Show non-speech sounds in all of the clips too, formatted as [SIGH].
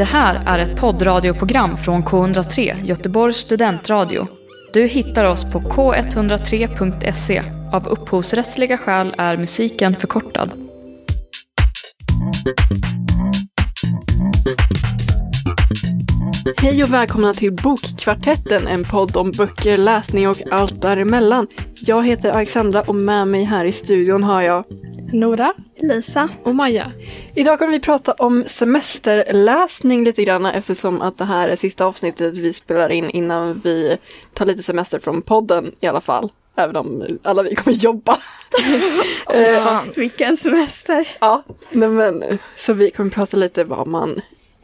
Det här är ett poddradioprogram från K103, Göteborgs studentradio. Du hittar oss på k103.se. Av upphovsrättsliga skäl är musiken förkortad. Hej och välkomna till Bokkvartetten, en podd om böcker, läsning och allt däremellan. Jag heter Alexandra och med mig här i studion har jag Nora. Lisa. Och Maja. Idag kommer vi prata om semesterläsning lite grann eftersom att det här är sista avsnittet vi spelar in innan vi tar lite semester från podden i alla fall. Även om alla vi kommer jobba. [LAUGHS] Eh, Vilken semester! Ja, men, så vi kommer prata lite vad man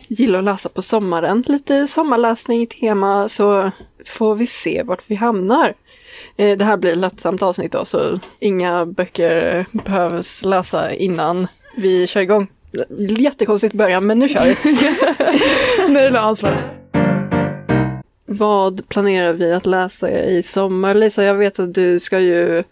gillar att läsa på sommaren. Lite sommarläsning, tema, så får vi se vart vi hamnar. Eh, Det här blir ett lättsamt avsnitt då, så inga böcker behövs läsa innan vi kör igång. Jättekonstigt början, men nu kör vi. [LAUGHS] Nu är det avspänt. Vad planerar vi att läsa i sommar? Lisa, jag vet att du ska ju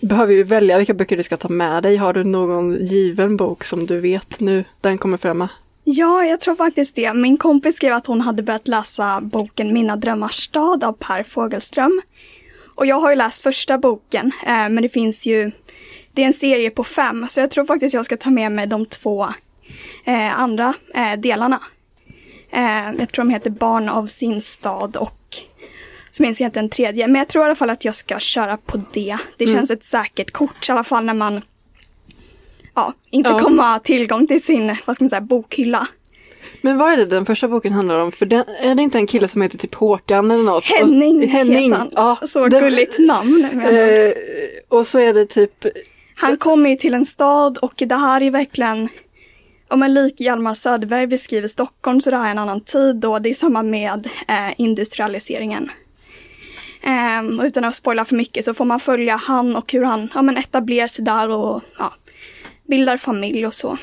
behöver ju välja vilka böcker du ska ta med dig. Har du någon given bok som du vet nu den kommer framma? Ja, jag tror faktiskt det. Min kompis skrev att hon hade börjat läsa boken Mina drömmars stad av Per Fogelström. Och jag har ju läst första boken, eh, men det finns ju, det är en serie på fem, så jag tror faktiskt jag ska ta med mig de två eh, andra eh, delarna. Jag tror de heter Barn av sin stad och så minns jag inte en tredje, men jag tror i alla fall att jag ska köra på det. Det känns ett säkert kort, i alla fall när man ja, inte Ja. kommer ha tillgång till sin, vad ska man säga, bokhylla. Men vad är det den första boken handlar om? För den, är det inte en kille som heter typ Håkan eller något? Henning, och, Henning heter han. Ja, Så den- gulligt namn. Eh, och så är det typ, Han kommer ju till en stad och det här är verkligen, om en lik Hjalmar Söderberg beskriver Stockholm så det här är en annan tid och det är samma med eh, industrialiseringen. Ehm, utan att spoila för mycket så får man följa han och hur han ja, men etablerar sig där och ja, bildar familj och så.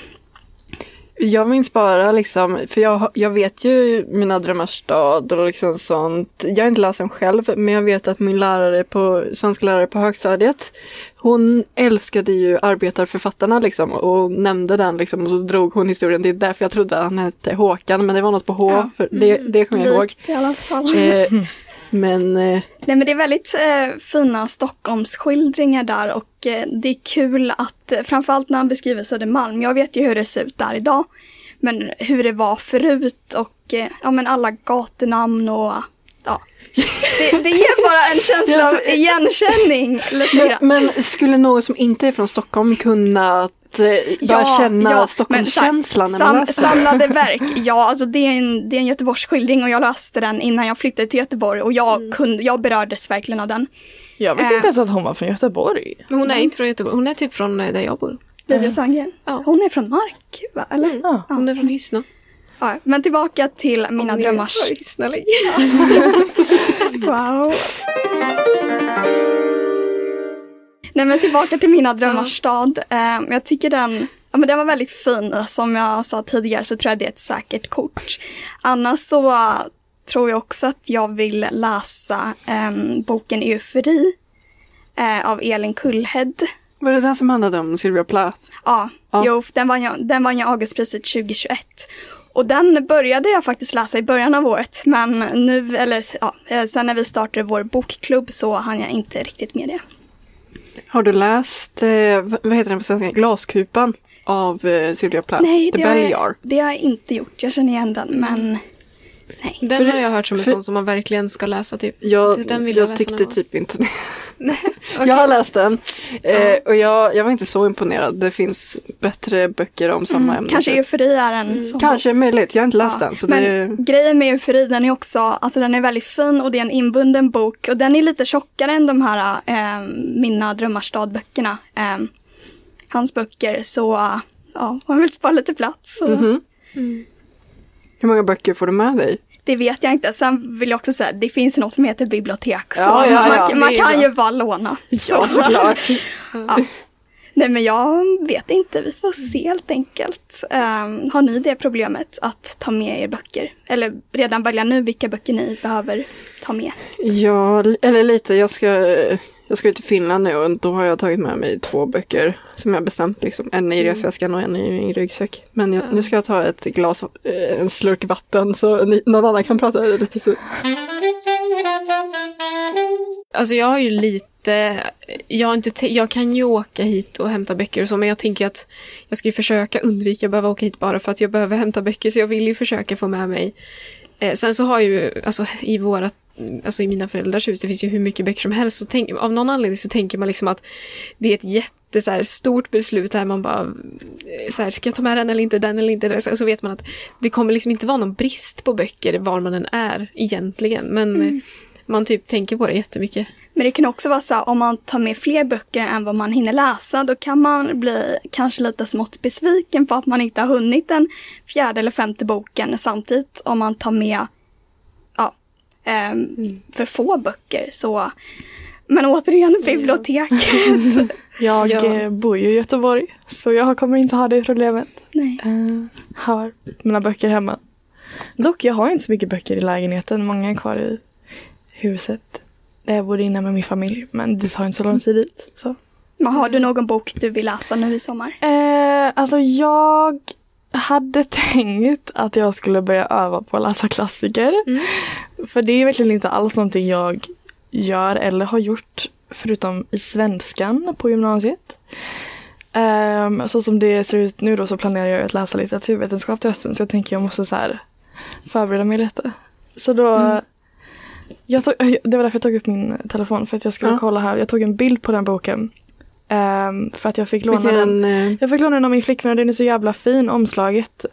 Jag minns bara liksom, för jag, jag vet ju mina drömmars stad och liksom sånt. Jag har inte läst den själv, men jag vet att min lärare på, svenska lärare på högstadiet, hon älskade ju arbetarförfattarna liksom och nämnde den liksom och så drog hon historien. Det är därför jag trodde han hette Håkan, men det var något på H, Ja. för det, det kommer jag ihåg. I alla fall. Eh, [LAUGHS] men eh, Nej men det är väldigt eh, fina Stockholmsskildringar där och eh, det är kul att, eh, framförallt när han beskriver Södermalm, jag vet ju hur det ser ut där idag, men hur det var förut och eh, ja men alla gatunamn och ja. Det, det ger bara en känsla [LAUGHS] av igenkänning lite Men, men skulle någon som inte är från Stockholm kunna att, eh, börja känna men så här, Stockholmskänslan när man sam, läser? Samlade verk, ja alltså det är, en, det är en Göteborgsskildring och jag läste den innan jag flyttade till Göteborg och jag, Mm. kunde, jag berördes verkligen av den. Jag visste Eh. inte ens att hon var från Göteborg. Men hon är inte från Göteborg, hon är typ från eh, där jag bor. Lydia Sandgren. Ja. Hon är från Mark, va? Eller? Ja. Hon är från Hyssna. Ja, men tillbaka till mina drömmars... Hyssna [LAUGHS] [LAUGHS] Wow. Nej men tillbaka till mina drömmars stad. Eh, jag tycker den, ja, men den var väldigt fin. Som jag sa tidigare så tror jag det är ett säkert kort. Annars så tror jag också att jag vill läsa eh, boken Eufori eh, av Elin Kullhed. Var det den som handlade om Sylvia Plath? Ja, Ja. Jo, den vann jag, den vann jag Augustpriset 2021. Och den började jag faktiskt läsa i början av året, men nu, eller ja, eh, sen när vi startade vår bokklubb så hann jag inte riktigt med det. Har du läst, eh, vad heter den på svenska, Glaskupan av eh, Sylvia Plath? Nej, det har, jag, det har jag inte gjort. Jag känner igen den, men nej. Den För- har jag hört som en för- sån som man verkligen ska läsa typ. Jag, Så den vill jag jag tyckte typ inte det. [LAUGHS] Nej, [LAUGHS] Jag har läst den eh, och jag, jag var inte så imponerad. Det finns bättre böcker om samma ämne. Kanske Eufori är en sån Kanske möjligt, jag har inte läst Ja, den. Så men det, grejen med Eufori, den är också, alltså den är väldigt fin och det är en inbunden bok och den är lite tjockare än de här eh, Mina drömmars stad-böckerna. Eh, hans böcker, så ja, man vill spara lite plats. Så. Mhm. hur många böcker får du med dig? Det vet jag inte. Sen vill jag också säga, det finns något som heter bibliotek. Så Ja, ja, ja. man, man kan bra. ju bara låna. Ja, såklart. [LAUGHS] Nej men jag vet inte, vi får se helt enkelt. Ehm, har ni det problemet att ta med er böcker? Eller redan välja nu vilka böcker ni behöver ta med? Ja, eller lite. Jag ska, Jag ska ju till Finland nu och då har jag tagit med mig två böcker som jag bestämt. Liksom. En i resväskan och en i min ryggsäck. Men jag, nu ska jag ta ett glas, eh, en slurk vatten så ni, någon annan kan prata lite. Så. Alltså jag har ju lite, jag, har inte te- jag kan ju åka hit och hämta böcker och så, men jag tänker att jag ska ju försöka undvika att behöva åka hit bara för att jag behöver hämta böcker, så jag vill ju försöka få med mig. Eh, sen så har ju, alltså i vårat, alltså i mina föräldrars hus, det finns ju hur mycket böcker som helst, så tänk, av någon anledning så tänker man liksom att det är ett jätte så här, stort beslut där man bara, eh, så här, ska jag ta med den eller inte, den eller inte, så så vet man att det kommer liksom inte vara någon brist på böcker var man än är egentligen, men eh, man typ tänker på det jättemycket. Men det kan också vara så här, om man tar med fler böcker än vad man hinner läsa, då kan man bli kanske lite smått besviken på att man inte har hunnit den fjärde eller femte boken samtidigt om man tar med ehm, för få böcker. Så, men återigen, biblioteket. [LAUGHS] Jag Ja. eh, bor ju i Göteborg, så jag kommer inte ha det problemet. Nej. Uh, har mina böcker hemma. Dock, jag har inte så mycket böcker i lägenheten. Många är kvar i huset. Där jag bodde innan med min familj, men det tar inte så lång tid dit. Så. Men har du någon bok du vill läsa nu i sommar? Eh, alltså jag hade [LAUGHS] tänkt att jag skulle börja öva på att läsa klassiker. Mm. För det är verkligen inte alls någonting jag gör eller har gjort förutom i svenskan på gymnasiet. Ehm, så som det ser ut nu då så planerar jag att läsa litteraturvetenskap till hösten så jag tänker jag måste så här förbereda mig lite. Så då jag tog, det var därför jag tog upp min telefon för att jag skulle Ja. kolla här. Jag tog en bild på den boken. Ehm, för att jag fick låna den. Vilken... eh, Jag fick låna den av min flickvän och den är så jävla fin omslaget.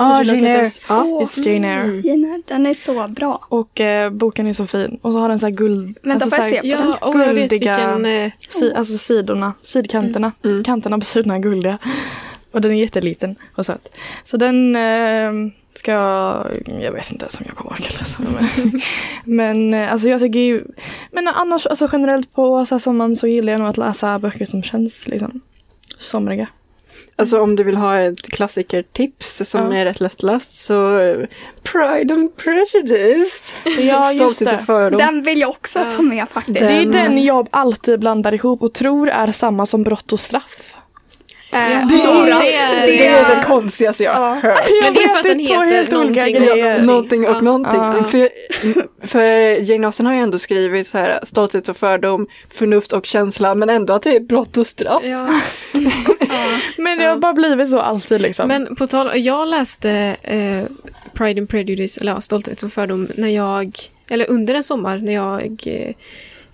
Ah, Jane? Ja. It's Jane Eyre. Gina, den är så bra. Och eh, boken är så fin. Och så har den så här guld... Vänta, alltså får jag se på den? Ja, och jag vet Guldiga- vilken... Eh, si, Alltså sidorna, sidkanterna. Mm. Kanterna på sidorna är guldiga. Och den är jätteliten och söt. Så den eh, ska jag... Jag vet inte ens om jag kommer orka läsa den. Men, eh, alltså jag tycker ju... Men annars, alltså generellt på så här, sommaren så gillar jag nog att läsa böcker som känns liksom somriga. Alltså om du vill ha ett klassikertips som Ja. är rätt lättläst så eh, Pride and Prejudice. Ja, just det. Den vill jag också ta med faktiskt. Det är Den- den jag alltid blandar ihop och tror är samma som brott och straff. Eh, det är- Det är det konstigaste jag har hört. Men det är för att den heter helt olika någonting. grejer. Någonting och Ja. någonting. Ja. För, för Jane Austen har ju ändå skrivit så här stolthet och fördom, förnuft och känsla, men ändå att det är brott och straff. ja. [LAUGHS] Men det har bara blivit så alltid liksom. Men på tal jag läste eh, Pride and Prejudice, eller ja, Stolthet och fördom, när jag, eller under en sommar när jag eh,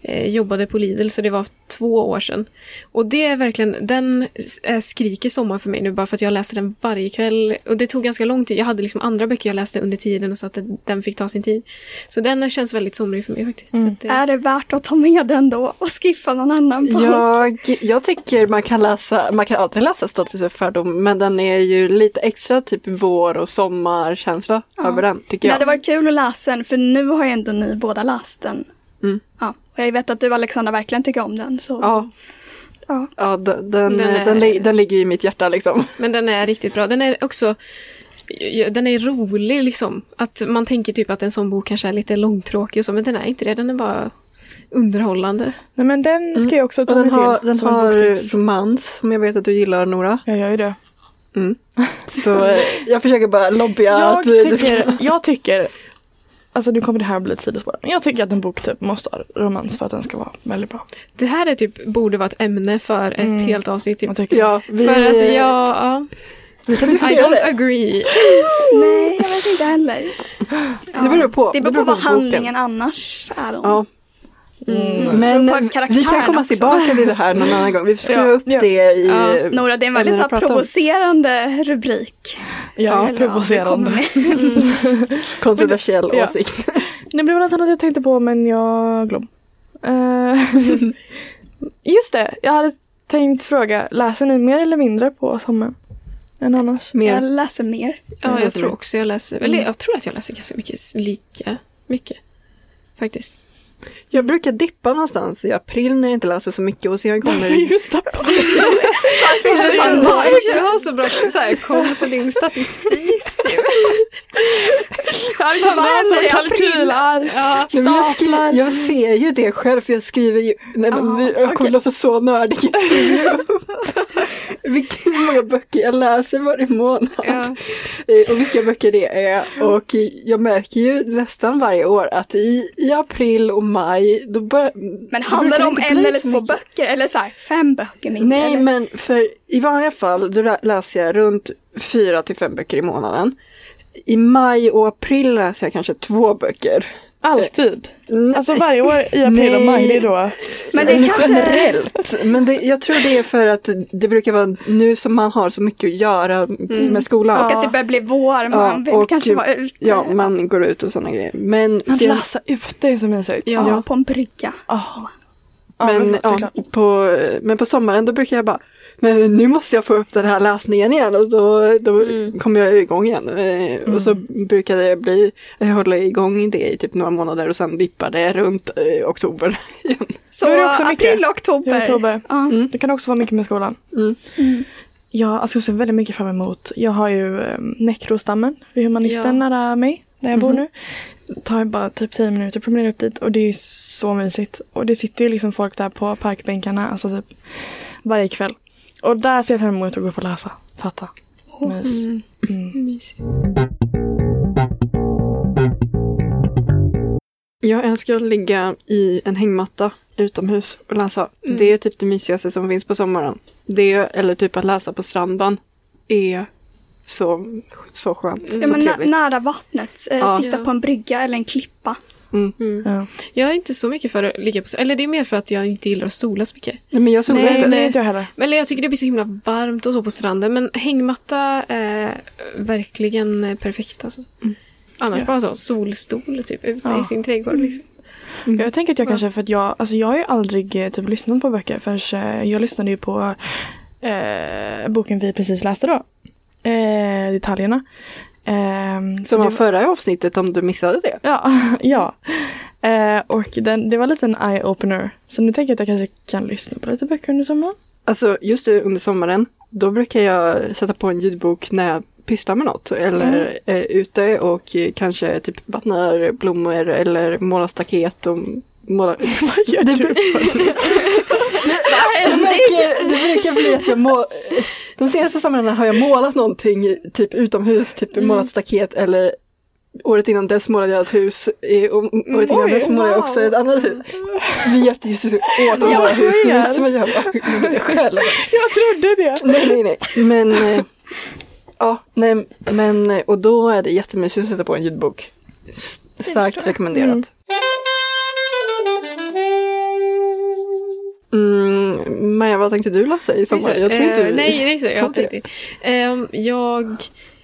jobbade på Lidl, så det var två år sedan. Och det är verkligen, den eh, skriker sommar för mig nu, bara för att jag läste den varje kväll. Och det tog ganska lång tid, jag hade liksom andra böcker jag läste under tiden och så att den- fick ta sin tid. Så den känns väldigt somrig för mig faktiskt. Mm. Det, Är det värt att ta med den då och skippa någon annan bok? Jag, jag tycker man kan läsa, man kan alltid läsa Stolthet och fördom, men den är ju lite extra typ vår och sommarkänsla Ja. över den, tycker Det jag. hade varit kul att läsa den, för nu har ju ändå ni båda läst den. Mm. Ja, och jag vet att du Alexandra verkligen tycker om den. Så. Ja, Ja. ja den, den, Den är- den, li- den ligger i mitt hjärta liksom. [LAUGHS] Men den är riktigt bra. Den är också den är rolig liksom. Att man tänker typ att en sån bok kanske är lite långtråkig och så, men den är inte det. Den är bara underhållande. Nej men den ska jag också ta den mig har, till. den har boktips. romans, som jag vet att du gillar Nora. Jag gör ju det. Mm. [LAUGHS] Så eh, jag försöker bara lobbya Jag att eh, det ska... tycker, jag tycker, alltså nu kommer det här bli ett sidospår, men jag tycker att en bok typ måste ha romans för att den ska vara väldigt bra. Det här är typ, borde vara ett ämne för ett Mm. helt avsnitt. Typ. Jag tycker Ja, vi, för att jag, ja, vi kan I don't det. agree. [LAUGHS] Nej, jag vet inte heller. Det beror på. Det beror på vad boken. handlingen annars är om. Ja, Mm. men beror på vi kan komma också. tillbaka [LAUGHS] till det här någon annan gång. Vi får skriva Ja, upp ja. det i... Ja. Nora, det är en väldigt så provocerande rubrik. Ja, Eller, provocerande. Med. [LAUGHS] [LAUGHS] Kontroversiell Ja. åsikt. Det blev något annat jag tänkte på men jag glömde. Eh, just det, jag hade tänkt fråga, läser ni mer eller mindre på sommaren? Än annars? Mer. Jag läser mer. Ja, Jag tror mer. också jag läser, eller jag tror att jag läser ganska mycket, lika mycket. Faktiskt. Jag brukar dippa någonstans i april när jag inte läser så mycket och sedan kommer [LAUGHS] Just det. [LAUGHS] Du har så bra så här, koll på din statistik. [LAUGHS] Ja, i så april? kalkylark, Nej, men jag, staplar. jag ser ju det själv för jag skriver ju, nej men Ja, vi- jag kommer okej. låta så nördig, vilka många böcker jag läser varje månad Ja. Eh, och vilka böcker det är och jag märker ju nästan varje år att i, i april och maj då börjar Men handlar det om en eller två mycket. böcker eller så här, fem böcker mindre? Nej eller? men för i vanliga fall då lä- läser jag runt fyra till fem böcker i månaden. I maj och april läser jag kanske två böcker. Alltid. Nej. Alltså varje år i april och maj, det är då. Men det är Men kanske... generellt. Men det, jag tror det är för att det brukar vara nu som man har så mycket att göra med skolan. Och att det börjar bli vår, man vill och- kanske vara ute. Ja, man går ut och sådana grejer. Men, Att sen, läsa ute är så mysigt. Ja. ja, på en brygga. Oh. Ja, men, men, ja, såklart. på, men på sommaren då brukar jag bara men nu måste jag få upp den här läsningen igen och då, då Mm. kommer jag igång igen. Eh, Och så brukar det bli, jag håller igång det i typ några månader och sen dippar det runt eh, oktober [LAUGHS] igen. Så Då är det också mycket. april, oktober. I oktober. Ja. Mm. Det kan också vara mycket med skolan. Mm. Mm. Ja, alltså, jag ser väldigt mycket fram emot. Jag har ju um, Nekrostammen vid Humanisten Ja. nära mig, där jag bor Mhm. nu. Det tar bara typ 10 minuter att promenera upp dit och det är så mysigt. Och det sitter ju liksom folk där på parkbänkarna, alltså typ varje kväll. Och där ser jag fram emot att gå upp och läsa. Fatta. Mys. Mm. Mm. Mysigt. Jag älskar att ligga i en hängmatta utomhus och läsa. Mm. Det är typ det mysigaste som finns på sommaren. Det eller typ att läsa på stranden är så, så skönt. Ja, så men nä- nära vattnet, eh, Ja. sitta Ja. på en brygga eller en klippa. Mm. Mm. Ja. Jag är inte så mycket för att ligga på Eller det är mer för att jag inte gillar att sola så mycket. Nej men jag solar inte. nej, inte jag heller. Men jag tycker det blir så himla varmt och så på stranden. Men hängmatta är verkligen perfekt alltså. Annars Ja. bara så solstol typ ute Ja. i sin trädgård liksom. Mm. Jag tänker att jag Ja. kanske, för att jag, alltså jag har ju aldrig eh, typ lyssnat på böcker förrän eh, jag lyssnade ju på eh, boken vi precis läste då. Eh, detaljerna. Så Som var förra avsnittet om du missade det. Ja, [LAUGHS] ja. Eh, och den, det var lite en eye-opener. Så nu tänker jag att jag kanske kan lyssna på lite böcker under sommaren. Alltså just under sommaren, då brukar jag sätta på en ljudbok när jag pysslar med något. Eller är ute och kanske typ vattnar blommor eller målar staket och målar... [LAUGHS] Vad gör det, du? [LAUGHS] det, brukar, det brukar bli att jag må... De senaste somrarna har jag målat någonting typ utomhus, typ Mm. målat staket eller Året innan dess målade jag ett hus och året innan Oj, dess målade jag också ett annat hus. Vi hjälpte ju så åt Ja, måla hus, det inte som att jag gjorde det själv. Jag trodde det. Nej, nej, nej. Men, eh, ja, nej, men, eh, och då är det jättemysigt att sätta på en ljudbok. Starkt rekommenderat. Mm. Mm, Maja, vad tänkte du läsa i sommar? Jag tror inte Eh, vi nej, nej, så jag tänkte. Ehm, jag...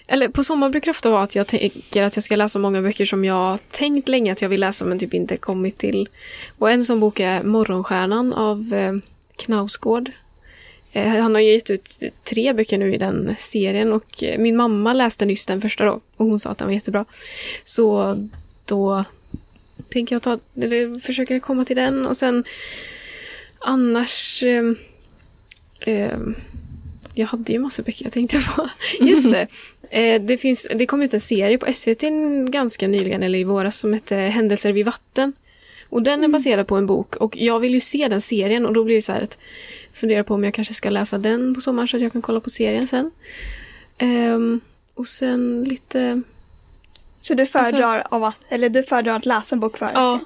Eller på sommar brukar det ofta vara att jag tänker att jag ska läsa många böcker som jag tänkt länge att jag vill läsa men typ inte kommit till. Och en sån bok är Morgonstjärnan av eh, Knausgård. Eh, han har gett ut tre böcker nu i den serien och eh, min mamma läste nyss den första då och hon sa att den var jättebra. Så då tänker jag ta, eller försöka komma till den och sen annars ehm, jag hade ju massa böcker jag tänkte på. [LAUGHS] Just det. Eh, det, finns, det kom ut en serie på SVT ganska nyligen, eller i våras, som hette Händelser vid vatten. Och den är baserad på en bok och jag vill ju se den serien och då blir det så här att fundera på om jag kanske ska läsa den på sommaren så att jag kan kolla på serien sen. Ehm, och sen lite... Så du föredrar, av att, eller du föredrar att läsa en bok före Ja.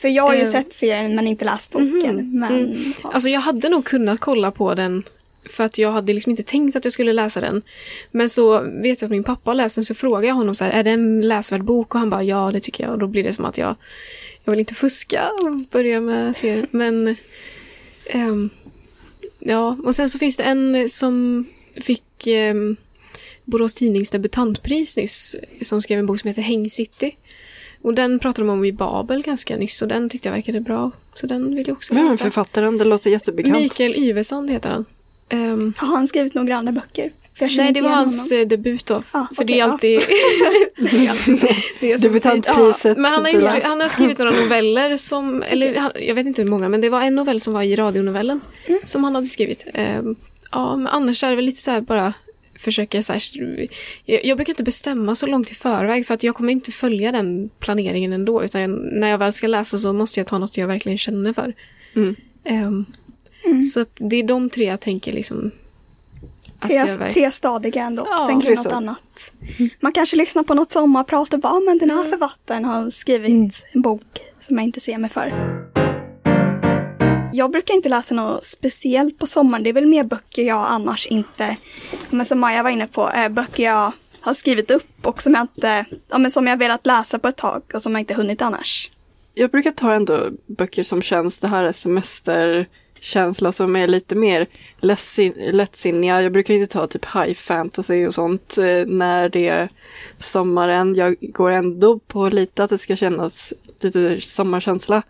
För jag har ju Eh. sett serien men inte läst boken. Mhm. Men, Mm. ja. Alltså jag hade nog kunnat kolla på den för att jag hade liksom inte tänkt att jag skulle läsa den. Men så vet jag att min pappa läst den så frågade jag honom så här, är det en läsvärd bok? Och han bara, ja det tycker jag. Och då blir det som att jag, jag vill inte fuska och börja med serien. Men, ehm, ja. Och sen så finns det en som fick um, Borås Tidnings debutantpris nyss, som skrev en bok som heter Häng City. Och den pratade de om i Babel ganska nyss och den tyckte jag verkade bra. Så den vill jag också Vem är läsa. författaren? Det låter jättebekant. Mikael Yvesand heter han. Ehm, Har han skrivit några andra böcker? Nej, det var hans honom. eh, debut då. Ja, för det okej, är ja. alltid... [LAUGHS] det är alltid det är som- Debutantpriset. Men han har, gjort, han har skrivit några noveller som, eller han- jag vet inte hur många, men det var en novell som var i radionovellen Mm. som han hade skrivit. Ehm, ja, men annars är det väl lite så här bara försöka så här, jag, jag brukar inte bestämma så långt i förväg för att jag kommer inte följa den planeringen ändå. Utan jag, när jag väl ska läsa så måste jag ta något jag verkligen känner för. Mm. Ehm, Så att det är de tre jag tänker liksom. att Tre, jag verk- tre stadiga ändå. Ja, Sen kan något så. annat. Man kanske lyssnar på något sommarprat och bara, "Ah, men den här författaren har skrivit Mm. en bok som jag intresserar mig för. Jag brukar inte läsa något speciellt på sommaren. Det är väl mer böcker jag annars inte, men som Maja var inne på, eh, böcker jag har skrivit upp och som jag inte, ja, men som jag velat läsa på ett tag och som jag inte hunnit annars. Jag brukar ta ändå böcker som känns, det här är semester, känsla som är lite mer lättsin- lättsinniga. Jag brukar inte ta typ high fantasy och sånt eh, när det är sommaren. Jag går ändå på lite att det ska kännas lite sommarkänsla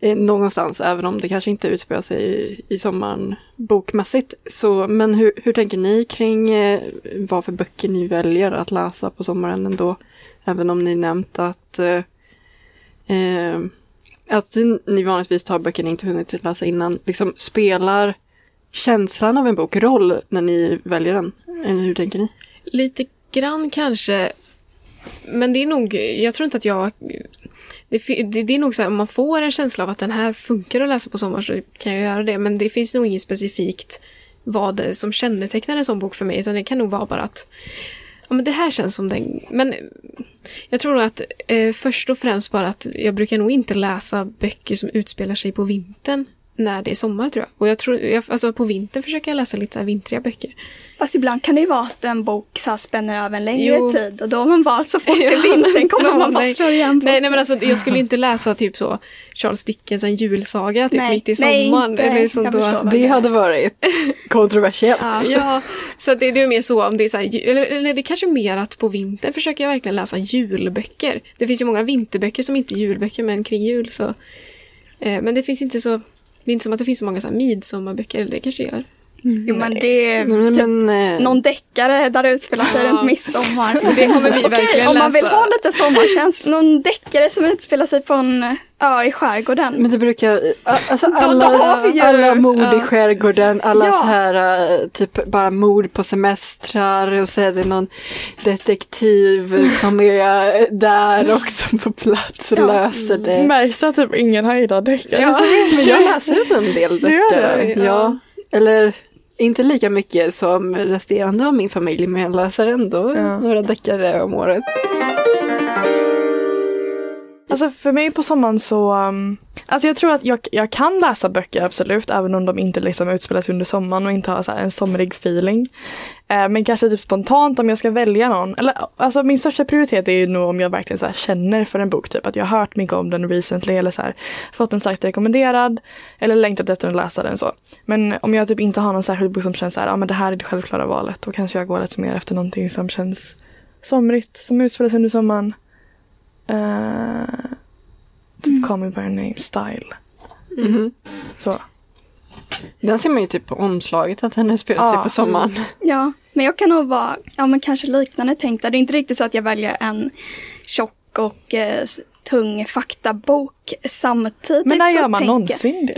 eh, någonstans, även om det kanske inte utspelar sig i, sommaren bokmässigt. Så, men hur, hur tänker ni kring eh, vad för böcker ni väljer att läsa på sommaren ändå? Även om ni nämnt att eh, eh, att ni vanligtvis tar böcker ni inte hunnit läsa innan. Liksom spelar känslan av en bok roll när ni väljer den? Eller hur tänker ni? Lite grann kanske. Men det är nog, jag tror inte att jag... Det, det, det är nog så här, om man får en känsla av att den här funkar att läsa på sommaren så kan jag göra det. Men det finns nog inget specifikt vad som kännetecknar en sån bok för mig. Utan det kan nog vara bara att men det här känns som den... Men jag tror nog att eh, först och främst bara att jag brukar nog inte läsa böcker som utspelar sig på vintern när det är sommar tror jag. Och jag tror, jag, alltså på vintern försöker jag läsa lite så här vintriga böcker. Fast ibland kan det ju vara att en bok så spänner över en längre Jo. tid och då har man bara så fort [LAUGHS] Ja. vintern kommer Ja, man bara nej. slå igen boken. Nej, nej men alltså jag skulle ju inte läsa typ så Charles Dickens en julsaga typ Nej, mitt i nej, sommaren. inte. eller sånt då. Det hade varit [LAUGHS] kontroversiellt. Ja. Ja, så det, det är mer så om det är så här, eller, eller det är kanske mer att på vintern försöker jag verkligen läsa julböcker. Det finns ju många vinterböcker som inte är julböcker men kring jul så. Eh, men det finns inte så, det är inte som att det finns så många så här midsommarböcker, eller det kanske det gör. Jo men det är Nej, typ men, eh, någon deckare där det utspelar sig Ja. runt midsommar. [LAUGHS] Det kommer vi Okej, verkligen om man vill läsa. ha lite sommarkänsla, någon deckare som utspelar sig på en ö i skärgården. Men det brukar, alltså då alla, har vi ju- alla mord i Ja. skärgården, alla Ja. så här eh, typ bara mord på semestrar och så är det någon detektiv som är där också på plats och Ja. löser det. Märks det att typ ingen höjdar deckare? Ja, men jag läser en del deckare. det? Ja. Eller inte lika mycket som resterande av min familj men jag läser ändå Ja. några deckare om året. Typ. Alltså för mig på sommaren så, um, alltså jag tror att jag, jag kan läsa böcker absolut, även om de inte liksom utspelas under sommaren och inte har så här en somrig feeling. Eh, men kanske typ spontant om jag ska välja någon, eller alltså min största prioritet är ju nog om jag verkligen så här känner för en bok, typ att jag har hört mycket om den recently eller så här, fått den starkt rekommenderad eller längtat efter att läsa den så. Men om jag typ inte har någon särskild bok som känns så här, ja men det här är det självklara valet, då kanske jag går lite mer efter någonting som känns somrigt, som utspelas under sommaren. Eh, typ Call Me By Your Name style. Mhm. Så. Den ser man ju typ på omslaget att den utspelar sig på sommaren. [LAUGHS] Ja, men jag kan nog vara, ja men kanske liknande tänkta. Det är inte riktigt så att jag väljer en tjock och eh, tung faktabok samtidigt. Men när så gör man tänker- någonsin det?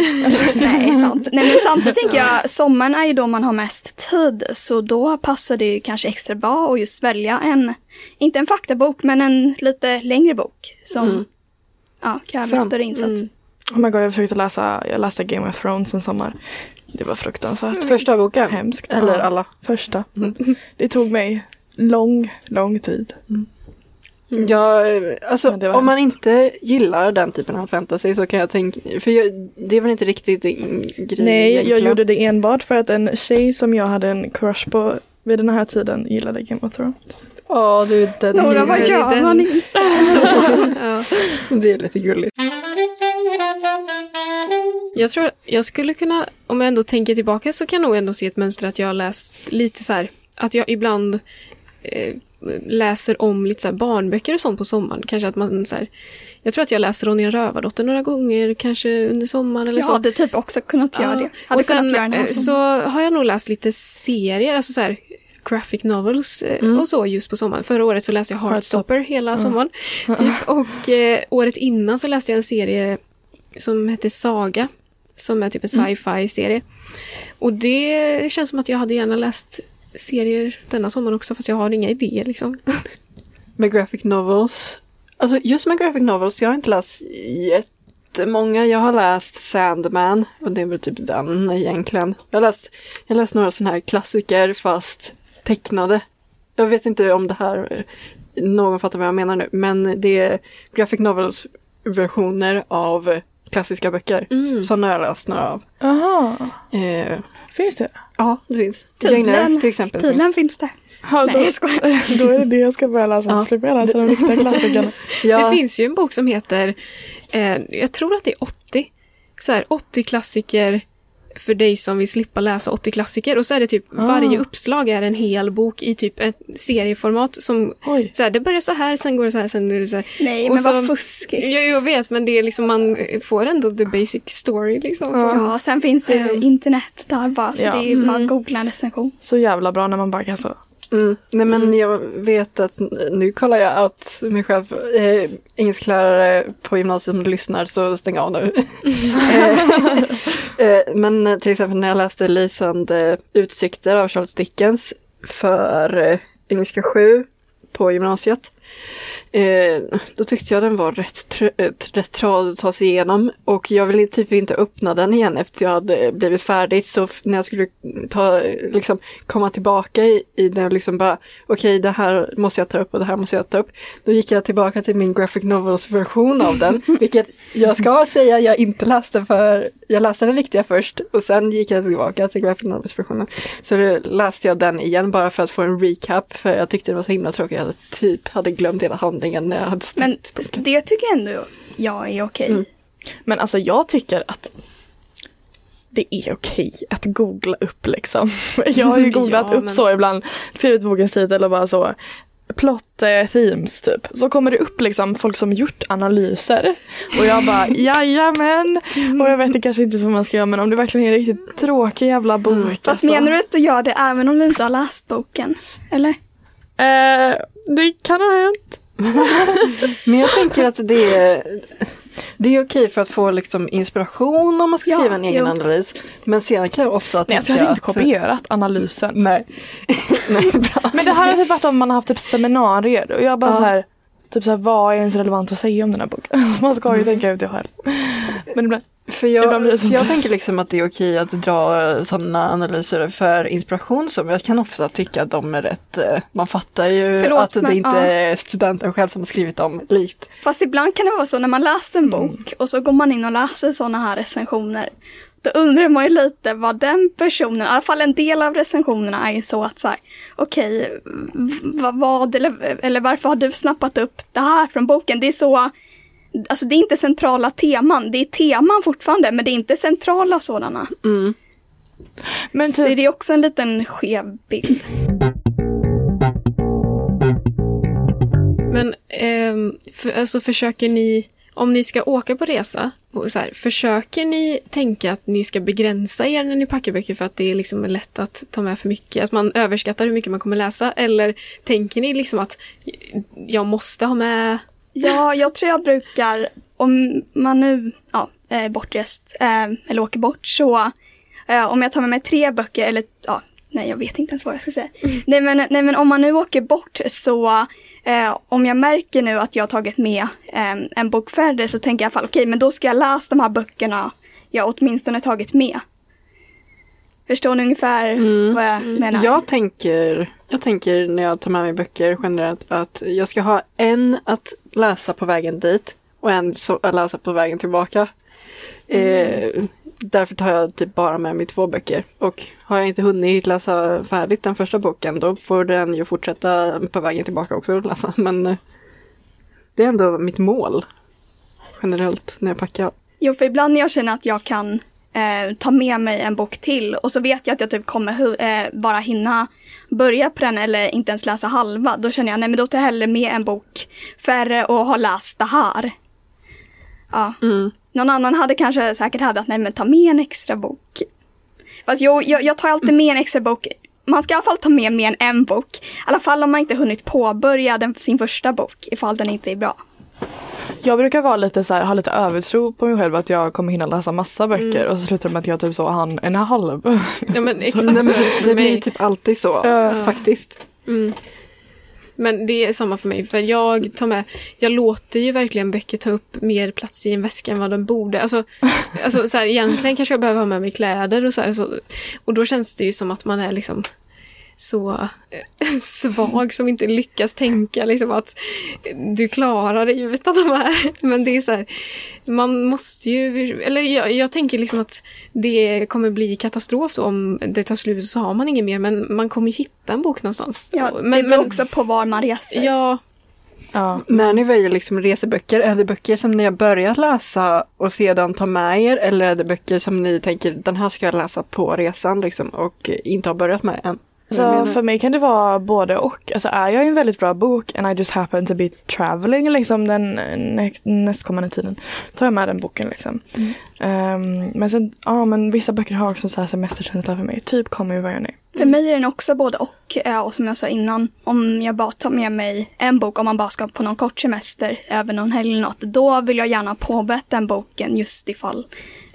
[LAUGHS] Nej, sant. Nej, men samtidigt tänker jag, sommaren är ju då man har mest tid, så då passar det ju kanske extra bra att just välja en, inte en faktabok, men en lite längre bok som Mm. ja, kräver större insats. Mm. Oh my god, jag försökte läsa, jag läste Game of Thrones en sommar. Det var fruktansvärt. Första boken? Hemskt. Eller alla? Första. Det tog mig lång, lång tid. Ja, alltså om man hemskt. inte gillar den typen av fantasy så kan jag tänka, för jag, det är väl inte riktigt din grej Nej, jag egentligen. gjorde det enbart för att en tjej som jag hade en crush på vid den här tiden gillade Game of Thrones. Ja, du är den. Nora, vad det är gör den. man inte? Ja. Det är lite gulligt. Jag tror jag skulle kunna, om jag ändå tänker tillbaka så kan jag nog ändå se ett mönster att jag har läst lite så här, att jag ibland eh, läser om lite så här barnböcker och sånt på sommaren. Kanske att man så här, jag tror att jag läste Ronja Rövardotter några gånger, kanske under sommaren eller Jag så. hade typ också kunnat göra det. Hade och sen kunnat göra den här eh, så har jag nog läst lite serier, alltså så här graphic novels eh, Mm. och så just på sommaren. Förra året så läste jag Heartstopper hela Ja. sommaren. Typ. Och eh, året innan så läste jag en serie som hette Saga. Som är typ en Mm. sci-fi serie. Och det känns som att jag hade gärna läst serier denna sommar också fast jag har inga idéer liksom. [LAUGHS] Med graphic novels. Alltså just med graphic novels, jag har inte läst jättemånga. Jag har läst Sandman och det är väl typ den egentligen. Jag har läst, jag har läst några sådana här klassiker fast tecknade. Jag vet inte om det här, någon fattar vad jag menar nu, men det är graphic novels versioner av klassiska böcker. Mm. Sådana har jag läst några av. Aha, Eh, finns det? Ja, det finns. Tydligen. Jane till exempel. Tydligen finns det. Ja, Nej, då, jag skojar. [LAUGHS] då är det det jag ska börja läsa, Ja. så slipper jag läsa de riktiga [LAUGHS] klassikerna. Ja, Det finns ju en bok som heter, eh, jag tror att det är 80, så här, 80 klassiker för dig som vill slippa läsa 80 klassiker. Och så är det typ, Ah. varje uppslag är en hel bok i typ ett serieformat som, Oj. så här, det börjar så här, sen går det så här, sen är det så här. Nej, Och men så- vad fuskigt. Ja, jag vet, men det är liksom, man får ändå the basic story liksom. Ja. Ja, sen finns ju Ehm. internet där bara, så Ja. det är bara Mm. googla en recension. Så jävla bra när man bara kan så. Mm. Nej men jag vet att nu kollar jag att mig själv, eh, engelsklärare på gymnasiet som lyssnar så stäng av nu. [LAUGHS] eh, eh, men till exempel när jag läste Lysande utsikter av Charles Dickens för eh, engelska 7 på gymnasiet. Eh, då tyckte jag den var rätt, tr- eh, rätt tradig att ta sig igenom och jag ville typ inte öppna den igen efter jag hade blivit färdigt. Så när jag skulle ta, liksom, komma tillbaka i, i den och liksom bara okej det här måste jag ta upp och det här måste jag ta upp. Då gick jag tillbaka till min graphic novels version av den. [LAUGHS] vilket jag ska säga jag inte läste för, jag läste den riktiga först och sen gick jag tillbaka till graphic novels versionen. Så då läste jag den igen bara för att få en recap för jag tyckte det var så himla tråkigt. Jag hade typ hade glömt hela handlingen när jag hade Men det tycker jag ändå jag är okej. Mm. Men alltså jag tycker att det är okej att googla upp liksom. [LAUGHS] Jag har ju [LAUGHS] googlat Ja, upp men- så ibland, skrivit bokens titel och bara så plot eh, themes typ. Så kommer det upp liksom folk som gjort analyser. Och jag bara [LAUGHS] jajamän. Och jag vet kanske inte vad man ska göra men om det verkligen är en riktigt tråkig jävla bok. Fast alltså. menar du att du gör det även om du inte har läst boken? Eller? Eh, det kan ha hänt. [LAUGHS] Men jag tänker att det är, det är okej för att få liksom inspiration om man ska Ja, skriva en egen jo. analys. Men sen kan jag ofta Nej, alltså, tycka jag hade inte att- kopierat analysen. Nej. [LAUGHS] Nej, bra. Men det här har typ varit om man har haft typ seminarier och jag bara Ja. så här Typ så här, vad är ens relevant att säga om den här boken? Alltså, [LAUGHS] man ska ju tänka ut det själv. Men ibland, För jag, för jag tänker liksom att det är okej att dra sådana analyser för inspiration som jag kan ofta tycka att de är rätt, eh, man fattar ju Förlåt, att det men, inte ja. är studenten själv som har skrivit dem likt. Fast ibland kan det vara så när man läst en bok och så går man in och läser sådana här recensioner. Då undrar man ju lite vad den personen, i alla fall en del av recensionerna är så att så här, okej, vad, vad eller, eller varför har du snappat upp det här från boken? Det är så, alltså det är inte centrala teman, det är teman fortfarande, men det är inte centrala sådana. Mm. men Så typ, det är också en liten skev bild. Men ehm, för, alltså försöker ni, om ni ska åka på resa, så här, försöker ni tänka att ni ska begränsa er när ni packar böcker för att det är liksom lätt att ta med för mycket? Att man överskattar hur mycket man kommer läsa? Eller tänker ni liksom att jag måste ha med Ja, jag tror jag brukar, om man nu ja, är bortrest eh, eller åker bort så eh, om jag tar med mig tre böcker eller ja, nej jag vet inte ens vad jag ska säga. Nej, men, nej men om man nu åker bort så eh, om jag märker nu att jag har tagit med eh, en bok färre så tänker jag i alla fall okej men då ska jag läsa de här böckerna jag åtminstone tagit med. Förstår ni ungefär vad jag menar? Jag tänker, jag tänker när jag tar med mig böcker generellt att jag ska ha en att läsa på vägen dit och en så, att läsa på vägen tillbaka. Eh, därför tar jag typ bara med mig två böcker. Och har jag inte hunnit läsa färdigt den första boken då får den ju fortsätta på vägen tillbaka också att läsa. [LAUGHS] Men eh, det är ändå mitt mål generellt när jag packar. Jo, för ibland när jag känner att jag kan eh, ta med mig en bok till och så vet jag att jag typ kommer eh, bara hinna börja på den eller inte ens läsa halva. Då känner jag, nej men då tar jag hellre med en bok färre och har läst det här. Ja. Mm. Någon annan hade kanske säkert hade att nej men ta med en extra bok. Fast jo, jag, jag tar alltid med en extra bok. Man ska i alla fall ta med mer än en bok. I alla fall om man inte hunnit påbörja den, sin första bok ifall den inte är bra. Jag brukar vara lite så här, ha lite övertro på mig själv att jag kommer hinna läsa massa böcker Mm. och så slutar det med att jag typ så han en halv. Ja men [LAUGHS] exakt Nej, men det det, blir typ alltid så, Ja. faktiskt. Mm. Men det är samma för mig, för jag tar med, jag låter ju verkligen böcker ta upp mer plats i en väska än vad de borde. Alltså, alltså så här, egentligen kanske jag behöver ha med mig kläder och så, här, så Och då känns det ju som att man är liksom så eh, svag som inte lyckas tänka liksom att du klarar dig utan de här. Men det är så här, man måste ju, eller jag, jag tänker liksom att det kommer bli katastrof då om det tar slut så har man inget mer men man kommer ju hitta en bok någonstans. Ja, men, det beror också på var man reser. Ja, Ja. När ni väljer liksom reseböcker, är det böcker som ni har börjat läsa och sedan tar med er? Eller är det böcker som ni tänker, den här ska jag läsa på resan liksom och inte har börjat med än? Så Jag menar- för mig kan det vara både och. Alltså är jag i en väldigt bra bok and I just happen to be traveling liksom den nä- nästkommande tiden. tar jag med den boken liksom. Ehm, men sen, ja men vissa böcker har också så här semesterkänsla för mig. Typ Call Me By Your Name. För mig är den också både och. eh, Och som jag sa innan, om jag bara tar med mig en bok, om man bara ska på någon kort semester, över någon helg eller något, då vill jag gärna ha påbörjat den boken just ifall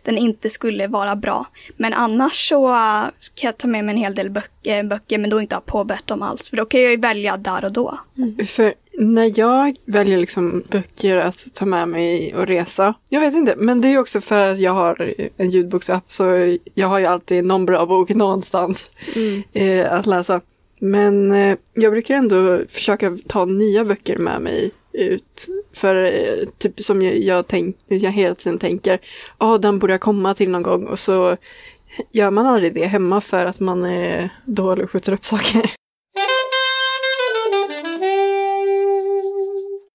den inte skulle vara bra. Men annars så eh, kan jag ta med mig en hel del böck- eh, böcker, men då inte ha påbörjat dem alls. För då kan jag ju välja där och då. För när jag väljer liksom böcker att ta med mig och resa, jag vet inte, men det är också för att jag har en ljudboksapp så jag har ju alltid någon bra bok någonstans mm. eh, att läsa. Men eh, jag brukar ändå försöka ta nya böcker med mig ut. För eh, typ som jag, jag, tänk, jag hela tiden tänker, ja den borde jag komma till någon gång och så gör man aldrig det hemma för att man är dålig och skjuter upp saker.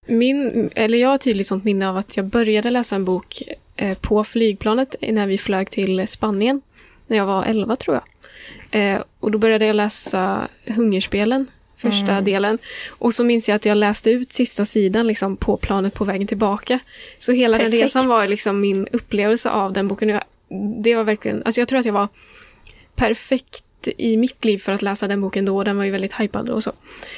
Min, eller jag har tydligt sånt minne av att jag började läsa en bok eh, på flygplanet när vi flög till Spanien. När jag var 11 tror jag. Eh, och då började jag läsa Hungerspelen, första delen. Och så minns jag att jag läste ut sista sidan liksom, på planet på vägen tillbaka. Så hela den Perfekt. resan var liksom min upplevelse av den boken. Jag, det var verkligen, alltså jag tror att jag var perfekt i mitt liv för att läsa den boken då. Den var ju väldigt hypad och så.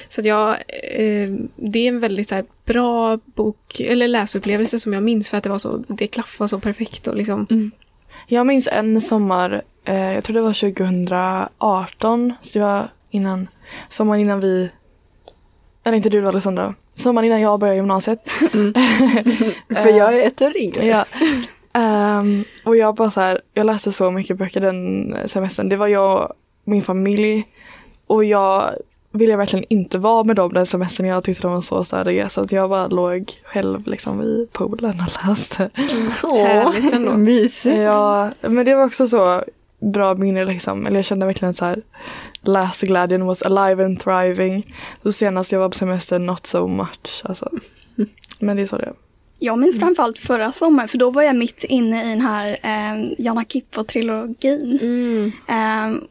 Så jag, eh, det är en väldigt här, bra bok, eller läsupplevelse som jag minns för att det var så, det klaffade så perfekt och liksom. Jag minns en sommar, eh, jag tror det var 2018, så det var innan, sommaren innan vi, eller inte du Alessandra, sommaren innan jag började gymnasiet. [LAUGHS] för jag är ett år yngre. Ja. Ehm, och jag bara så här, jag läste så mycket böcker den semestern. Det var jag, min familj och jag ville verkligen inte vara med dem den semestern. Jag tyckte de var så störiga så att jag bara låg själv liksom vid poolen och läste. Härligt ändå. Mysigt. Ja, men det var också så bra minne liksom. Eller jag kände verkligen så här läsglädjen was alive and thriving. Så senast jag var på semester not so much. Alltså. [LAUGHS] Men det är så det är. Jag minns framförallt förra sommaren, för då var jag mitt inne i den här eh, Jana Kippo-trilogin. Mm. Ehm,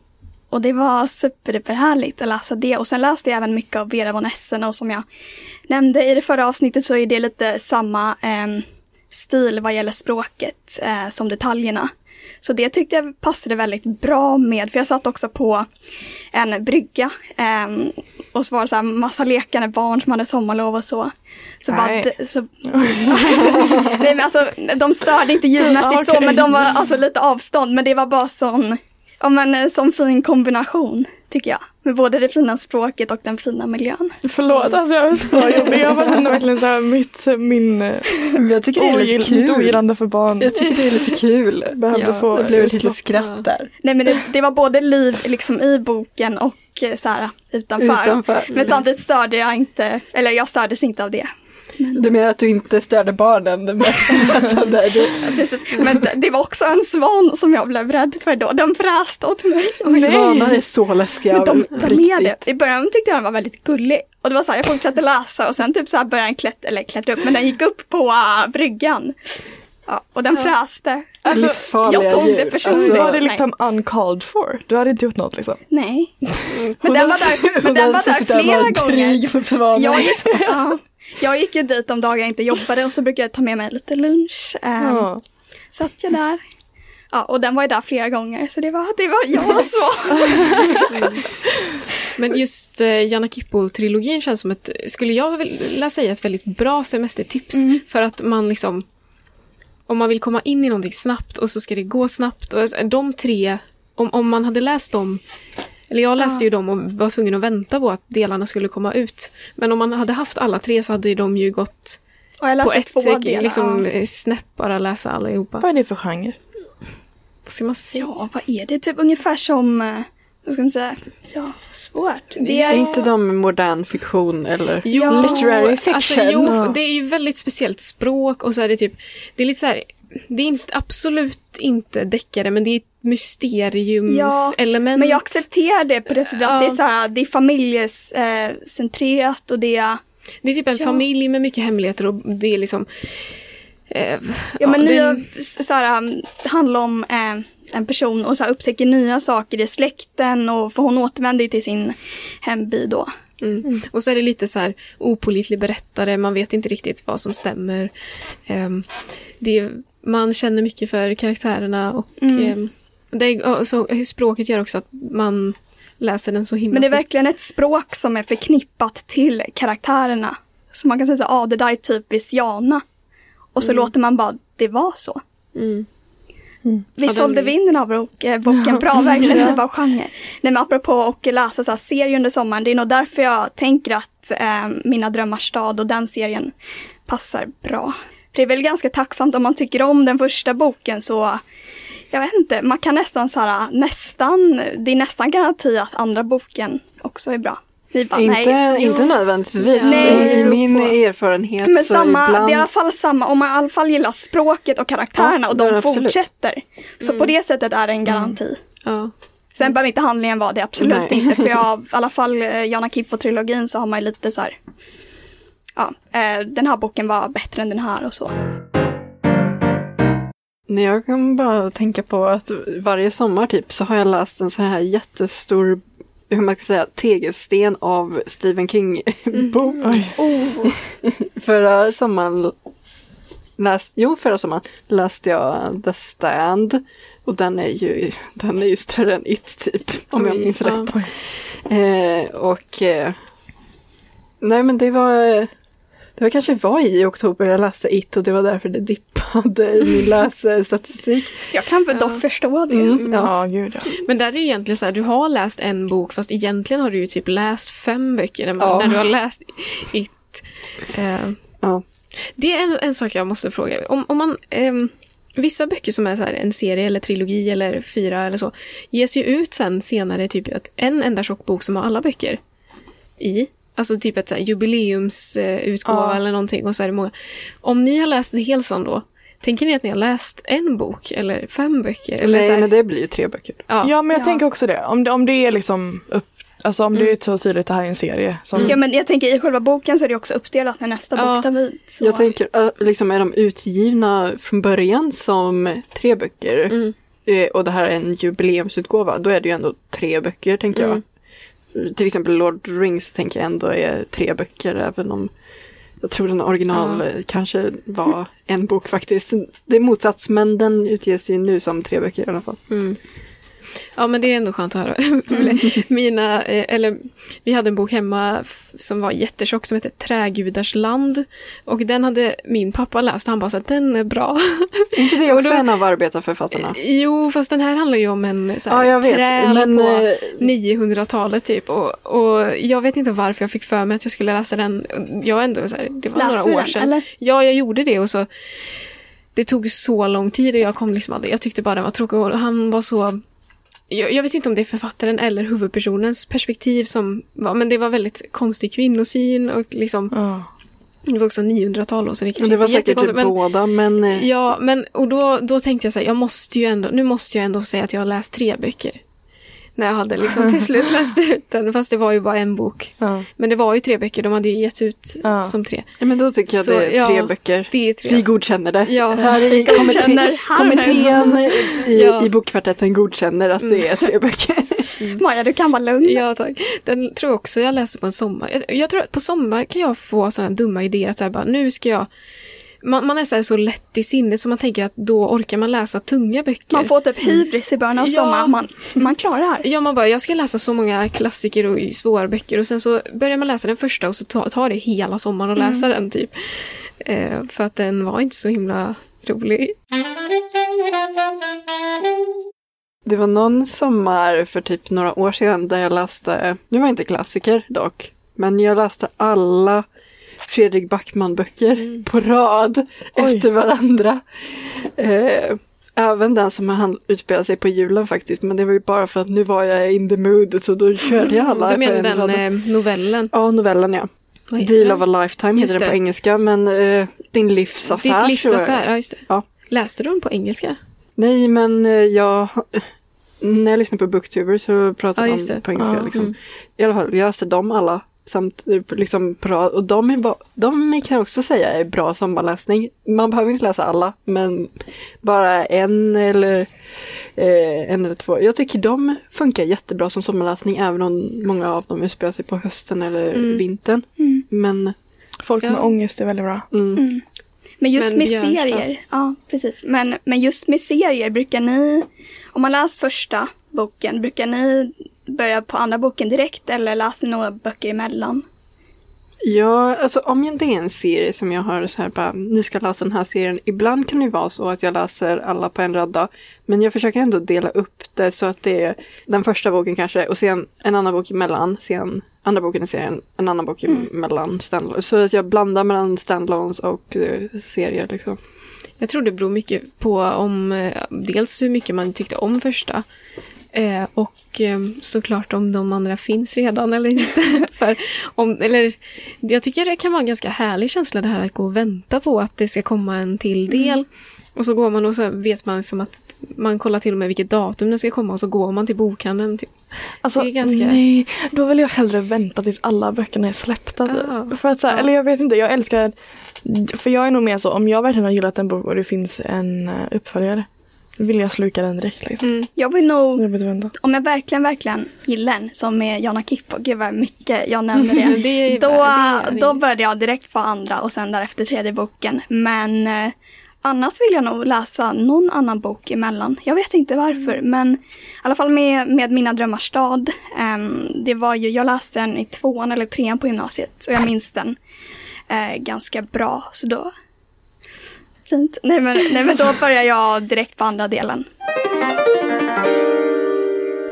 och det var superhärligt att läsa det. Och sen läste jag även mycket av Vera von Essen och som jag nämnde i det förra avsnittet så är det lite samma ehm, stil vad gäller språket eh, som detaljerna. Så det tyckte jag passade väldigt bra med, för jag satt också på en brygga ehm, och så var det så här massa lekande barn som hade sommarlov och så. Så Nej. bara, så, [LAUGHS] Nej men alltså de störde inte ljudmässigt så Okej. men de var alltså lite avstånd men det var bara sån, ja men eh, sån fin kombination tycker jag. Med både det fina språket och den fina miljön. Förlåt, alltså jag är så jobbig. Jag var ändå verkligen så här mitt, min eh, jag tycker det är ogill, lite mitt kul. ogillande för barn Jag tycker det är lite kul. [LAUGHS] behövde Ja, få Det blev ett litet skratt där. Nej men det, det var både liv liksom i boken och eh, så här utanför. Utanför. Men samtidigt störde jag inte, eller jag stördes inte av det. Du menar att du inte störde barnen? Det alltså, där, du, [LAUGHS] Precis. Men det, det var också en svan som jag blev rädd för då. Den fräste åt mig. svanar är så läskiga. Men de, de är riktigt. det. I början tyckte jag den var väldigt gullig. Och det var så här, jag fortsatte läsa och sen typ så här började den klättra, eller klättra upp, men den gick upp på uh, bryggan. Ja, och den fräste. Alltså, Livsfarliga jag tog det personligt. Du Alltså, hade liksom uncalled for. Du hade inte gjort något liksom. Nej. Men Hon den var där, men den var där flera gånger. krig mot svanar. Jag ja, jag gick ju dit de dagar jag inte jobbade och så brukade jag ta med mig lite lunch. Um, Ja. Satt jag där. Ja, och den var ju där flera gånger så det var, det var jag så. [LAUGHS] Men just eh, Janna Kippo-trilogin känns som ett, skulle jag vilja säga, ett väldigt bra semestertips. Mm. För att man liksom, om man vill komma in i någonting snabbt och så ska det gå snabbt. Och alltså, de tre, om, om man hade läst dem, eller jag läste Ja. ju dem och var tvungen att vänta på att delarna skulle komma ut. Men om man hade haft alla tre så hade de ju gått Och jag på ett två delar. liksom, ja. eh, snäpp bara läsa allihopa. Vad är det för genre? Vad ska man säga? ja, vad är det? Typ ungefär som, eh, vad ska man säga? Ja, svårt. Det Är är inte de modern fiktion eller Jo, literary fiction? Alltså, jo, Ja. det är ju väldigt speciellt språk och så är det typ, det är lite så här, det är inte, absolut inte deckare men det är ett mysteriumselement. Men jag accepterar det på det sättet Ja. att det är så här, det är familjecentrerat och det är Det är typ en Ja. familj med mycket hemligheter och det är liksom... Eh, Ja, men det- nya, så här, um, det handlar om eh, en person och så här, upptäcker nya saker i släkten och för hon återvänder ju till sin hemby då. Mm. Och så är det lite så här opålitlig berättare, man vet inte riktigt vad som stämmer. Ehm, det, man känner mycket för karaktärerna och Mm. ehm, det, är- och så, språket gör också att man läser den så himla Men det är fort. verkligen ett språk som är förknippat till karaktärerna. Så man kan säga så ja ah, det där är typiskt Jana. Och så låter man bara det vara så. Mm. Vi Ja, sålde vi in den här bok, eh, boken bra, verkligen [LAUGHS] typ av genre. Nej men apropå att läsa så här serier under sommaren, det är nog därför jag tänker att eh, Mina drömmars stad och den serien passar bra. Det är väl ganska tacksamt om man tycker om den första boken så jag vet inte, man kan nästan så här, nästan, det är nästan garanti att andra boken också är bra. Bara, Inte, nej. inte nödvändigtvis. Nej. I min erfarenhet Men så samma, ibland... det är i alla fall samma, om man i alla fall gillar språket och karaktärerna Ja, och de absolut. fortsätter. Så på det sättet är det en garanti. Ja. Sen behöver inte handlingen vara det, absolut Nej. inte. För jag, i [LAUGHS] alla fall eh, Jana Kippo-trilogin så har man ju lite så här, ja, eh, den här boken var bättre än den här och så. Nej, Jag kan bara tänka på att varje sommar typ så har jag läst en sån här jättestor, hur man ska säga, tegelsten av Stephen King-bok. Oh. [LAUGHS] Förra sommaren, läst, jo förra sommaren läste jag The Stand. Och den är ju, den är ju större än It typ, om jag minns rätt. Eh, och eh, nej men det var, det var kanske var i oktober jag läste It och det var därför det dippade i min [LAUGHS] lässtatistik. Jag kan väl dock förstå det. Mm, ja. Ja, gud ja. Men där är det ju egentligen så här, du har läst en bok fast egentligen har du ju typ läst fem böcker när, man, Ja. när du har läst It. Eh, Ja. Det är en, en sak jag måste fråga. Om, om man, ehm, vissa böcker som är så här, en serie eller trilogi eller fyra eller så ges ju ut sen senare typ att en enda tjock bok som har alla böcker i. Alltså typ ett jubileumsutgåva Ja. eller någonting och så är det många. Om ni har läst en hel sån då, tänker ni att ni har läst en bok eller fem böcker? Eller så Nej här, men det blir ju tre böcker. ja. Ja, men jag Ja. tänker också det. Om det, om det är liksom upp, alltså om det är så tydligt att det här är en serie. Som, Ja men jag tänker i själva boken så är det också uppdelat när nästa Ja. bok tar vid. Så. Jag tänker, liksom är de utgivna från början som tre böcker Mm. eh, och det här är en jubileumsutgåva, då är det ju ändå tre böcker tänker Mm. jag. Till exempel Lord Rings tänker jag ändå är tre böcker även om jag tror den original Ja. kanske var en bok faktiskt. Det är motsats men den utges ju nu som tre böcker i alla fall. Mm. Ja, men det är ändå skönt att höra. [LAUGHS] Mina, eh, eller, vi hade en bok hemma som var jättetjock som hette Trägudars land. Och den hade min pappa läst och han bara så att den är bra. [LAUGHS] Inte det [LAUGHS] också då- en av arbetarförfattarna? jo, fast den här handlar ju om en så här, Ja, träl Men, på eh, 900-talet typ. Och, och jag vet inte varför jag fick för mig att jag skulle läsa den. Jag ändå så här, det var Läser några år sedan. eller? Ja, jag gjorde det och så det tog så lång tid och jag kom liksom aldrig, jag tyckte bara den var tråkig och han var så jag, jag vet inte om det är författaren eller huvudpersonens perspektiv som var, men det var väldigt konstig kvinnosyn och liksom, Ja. det var också 900-tal och så det kanske det var säkert typ men, båda men eh, Ja, men och då, då tänkte jag så här, jag måste ju ändå, nu måste jag ändå säga att jag har läst tre böcker. När jag hade liksom till slut läst ut den, fast det var ju bara en bok. Ja. Men det var ju tre böcker, de hade ju gett ut Ja. som tre. Ja, men då tycker jag Så, det är tre ja, böcker. Det är tre. Vi godkänner det. Ja. [LAUGHS] Här i kommitté, godkänner. kommittén i, Ja. i bokkvartetten godkänner att det är tre böcker. Maja du kan vara lugn. Ja, tack. Den tror jag också jag läste på en sommar. Jag, jag tror att på sommar kan jag få sådana dumma idéer att så här bara, nu ska jag man, man är så, här så lätt i sinnet så man tänker att då orkar man läsa tunga böcker. Man får typ hybris i början av Ja. sommaren. Man, man klarar det här. Ja, man bara, jag ska läsa så många klassiker och svåra böcker och sen så börjar man läsa den första och så tar, det hela sommaren att läsa den typ. Eh, för att den var inte så himla rolig. Det var någon sommar för typ några år sedan där jag läste, nu var det inte klassiker dock, men jag läste alla Fredrik Backman-böcker på rad Oj. efter varandra. Eh, även den som han utspelar sig på julen faktiskt, men det var ju bara för att nu var jag in the mood så då körde jag alla Du menar en den rad. eh, novellen? Ja, novellen ja. Deal of a lifetime Just heter den på engelska, men eh, din livsaffär. Ditt livsaffär, ja just det. Ja. Läste du den på engelska? Nej, men eh, jag... När jag lyssnar på Booktuber så pratar Ja, de på engelska. Ja, liksom. mm. I alla fall, jag läste dem alla. Samt, liksom, rad. och de, är ba- de kan jag också säga är bra sommarläsning. Man behöver inte läsa alla, men bara en eller eh, en eller två. Jag tycker de funkar jättebra som sommarläsning, även om många av dem utspelar sig på hösten eller Mm. vintern. Mm. Men Folk med Ja. ångest är väldigt bra. mm, Mm. Men just Men med Björnstad. serier, ja precis. Men, men just med serier, brukar ni, om man läst första boken, brukar ni börja på andra boken direkt eller läser ni några böcker emellan? Ja, alltså om jag- det är en serie som jag har så här bara, nu ska jag läsa den här serien. Ibland kan det vara så att jag läser alla på en radda. Men jag försöker ändå dela upp det så att det är den första boken kanske och sen en annan bok emellan. Sen andra boken i serien, en annan bok emellan. standalone. Så att jag blandar mellan standalones och eh, serier liksom. Jag tror det beror mycket på om eh, dels hur mycket man tyckte om första eh, och eh, såklart om de andra finns redan eller inte. [LAUGHS] För om, eller, jag tycker det kan vara en ganska härlig känsla det här att gå och vänta på att det ska komma en till del. Och så går man och så vet man liksom att man kollar till och med vilket datum den ska komma och så går man till bokhandeln. Typ. Alltså, Det är ganska- nej, då vill jag hellre vänta tills alla böckerna är släppta. Ah. För att så här, Ja. eller jag vet inte, jag älskar, för jag är nog mer så, om jag verkligen har gillat en bok och det finns en eh, uppföljare, vill jag sluka den direkt liksom. Mm. Jag vill nog, Jag vill om jag verkligen, verkligen gillar en, som med Jana Kippo, gud vad mycket jag nämner det. [LAUGHS] Det då, det är- då började jag direkt på andra och sen därefter tredje boken. Men eh, annars vill jag nog läsa någon annan bok emellan. Jag vet inte varför, men i alla fall med, med Mina drömmars stad. ehm, det var ju, jag läste den i tvåan eller trean på gymnasiet och jag minns den eh, ganska bra. Så då... Fint. Nej men, nej men då börjar jag direkt på andra delen.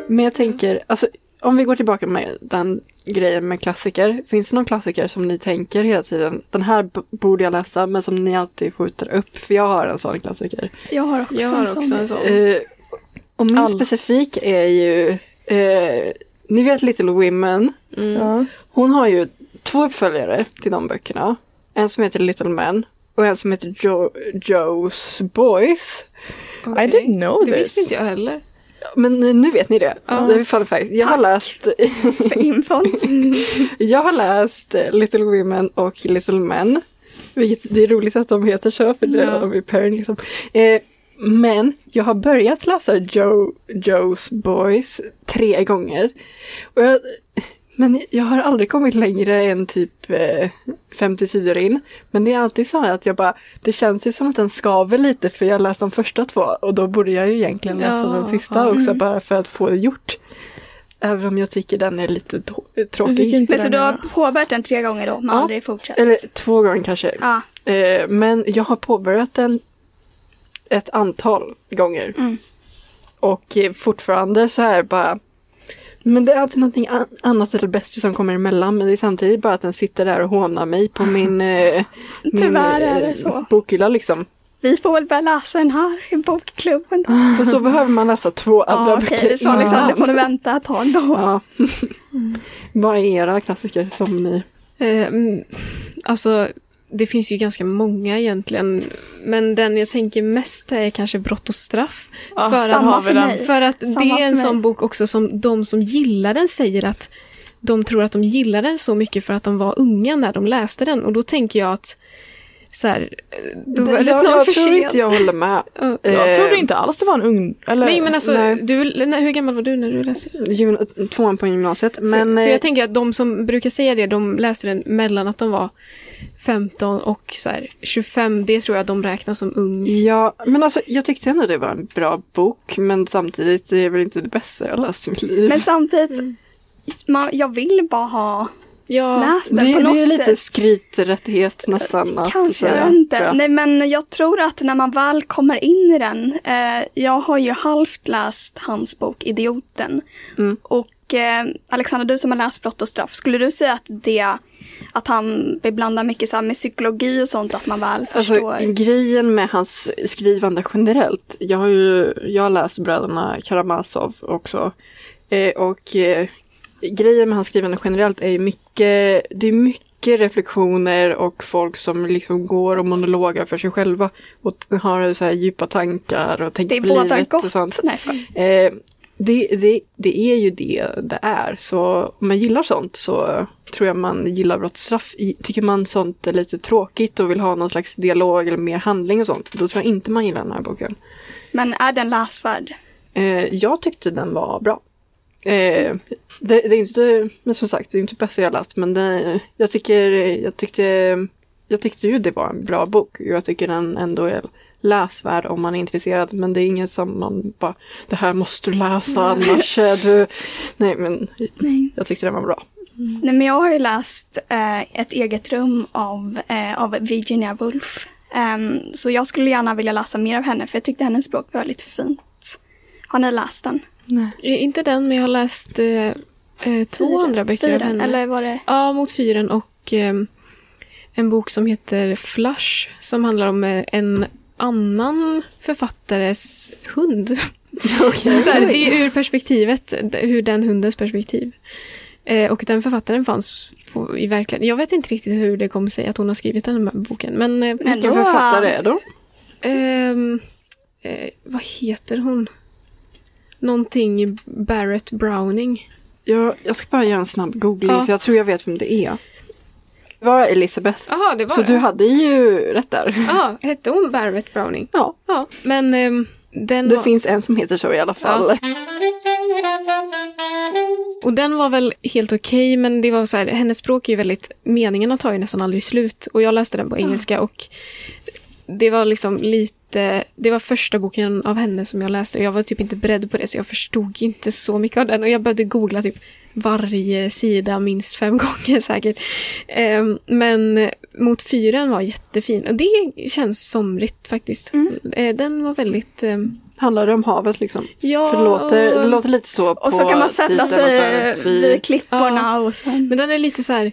Men jag tänker, alltså om vi går tillbaka med den grejen med klassiker. Finns det någon klassiker som ni tänker hela tiden, den här borde jag läsa, men som ni alltid skjuter upp? För jag har en sån klassiker. Jag har också Jag har en också sån. en sån. Eh, och min All- specifik är ju, eh, ni vet Little Women. Mm. Hon har ju två uppföljare till de böckerna. En som heter Little Men och en som heter jo- Joe's Boys. I Okej. didn't know Det this. visste inte jag heller. Men nu vet ni det. Ja. Det är fun fact. [LAUGHS] Jag har läst infon. Jag har läst Little Women och Little Men. Vilket, det är roligt att de heter så, för det är de pairing liksom. Eh, men jag har börjat läsa Joe, Joe's Boys tre gånger. Och jag, men jag har aldrig kommit längre än typ eh, 50 sidor in. Men det är alltid så att jag bara, det känns ju som att den skaver lite för jag har läst de första två och då borde jag ju egentligen läsa Ja, den sista ja. också bara för att få det gjort. Även om jag tycker den är lite tråkig. Men så du har påbörjat den tre gånger då, men Ja. aldrig fortsatt? Eller två gånger kanske. Ja. Eh, men jag har påbörjat den ett antal gånger. Mm. Och eh, fortfarande så är bara men det är alltid någonting an- annat eller bättre som kommer emellan. Men det är samtidigt bara att den sitter där och hånar mig på [LAUGHS] min, eh, min eh, det så. bokhylla liksom. Vi får väl börja läsa den här i bokklubben [LAUGHS] då. För så behöver man läsa två andra Ja, okej, böcker du sa liksom, det får du vänta ett tag då. Ja. [LAUGHS] Vad är era klassiker som ni... Eh, mm, alltså, det finns ju ganska många egentligen. Men den jag tänker mest är kanske Brott och straff. Ja, för, samma att, för mig. för att Samma det är en sån bok också som de som gillar den säger att de tror att de gillar den så mycket för att de var unga när de läste den. Och då tänker jag att så här, då Det- var det jag snart jag för tror sent. inte jag håller med. [LAUGHS] Ja. Jag Eh, trodde inte alls det var en ung... Eller, Nej men alltså, nej. du, nej, hur gammal var du när du läste? Gym- Tvåan på gymnasiet. Men för, för eh, jag tänker att de som brukar säga det, de läste den mellan att de var 15 och så här, 25. Det tror jag de räknar som ung. Ja, men alltså jag tyckte ändå det var en bra bok. Men samtidigt det är väl inte det bästa jag läst i mitt liv. Men samtidigt, Mm. man, jag vill bara ha Ja, läst den det, på något det är lite sätt. skryträttighet nästan. att Kanske säga, inte. jag. Nej men jag tror att när man väl kommer in i den. Eh, jag har ju halvt läst hans bok Idioten. Mm. Och eh, Alexandra, du som har läst Brott och straff. Skulle du säga att det att han beblandar mycket så här med psykologi och sånt, att man väl förstår? Alltså grejen med hans skrivande generellt. Jag har ju jag har läst bröderna Karamazov också. Eh, och eh, grejen med hans skrivande generellt är ju mycket, det är mycket reflektioner och folk som liksom går och monologar för sig själva. Och har så här djupa tankar och tänker på livet och sånt. Nej. Eh, det, det, det är ju det det är. Så om man gillar sånt så tror jag man gillar brott och straff. Tycker man sånt är lite tråkigt och vill ha någon slags dialog eller mer handling och sånt, då tror jag inte man gillar den här boken. Men är den läsvärd? Eh, jag tyckte den var bra. Eh, det, det är inte, men som sagt, det är inte bästa jag läst, men det, jag tycker, jag tyckte, jag tyckte ju det var en bra bok. Jag tycker den ändå är läsvärd om man är intresserad, men det är inget som man bara, det här måste du läsa, annars är du... Nej, men Nej. jag tyckte den var bra. Nej, men jag har ju läst eh, Ett eget rum av, eh, av Virginia Woolf. Ehm, så jag skulle gärna vilja läsa mer av henne, för jag tyckte hennes språk var väldigt fint. Har ni läst den? Nej. Eh, inte den, men jag har läst eh, eh, två andra böcker av Fyren, henne. Eller var det? Ja, Mot fyren och ehm, en bok som heter Flush som handlar om eh, en annan författares hund. Så här, det är ur perspektivet, hur den hundens perspektiv. Eh, och den författaren fanns på, i verkligheten. Jag vet inte riktigt hur det kommer sig att hon har skrivit den här boken. Men eh, Men Vilken då- författare är då? ehm, eh, vad heter hon? Någonting Barrett Browning. Jag, jag ska bara göra en snabb googling, Ja. för jag tror jag vet vem det är. Var Elisabeth. Jaha, det var Så det. du hade ju rätt där. Ja, hette hon Barrett Browning? Ja, Ja, men ehm, den det var... finns en som heter så i alla fall. Och den var väl helt okej, men det var så här, hennes språk är ju väldigt, meningarna tar ju nästan aldrig slut. Och jag läste den på engelska och det var liksom lite, det var första boken av henne som jag läste och jag var typ inte beredd på det så jag förstod inte så mycket av den och jag började googla typ varje sida minst fem [LAUGHS] gånger säkert. Ehm, men Mot fyren var jättefin och det känns somrigt faktiskt. Eh, Den var väldigt, ehm, Handlar det om havet liksom? ja. För det låter, och- det låter lite så på Och så kan man sätta så sig vid klipporna och sen... Men den är lite så här,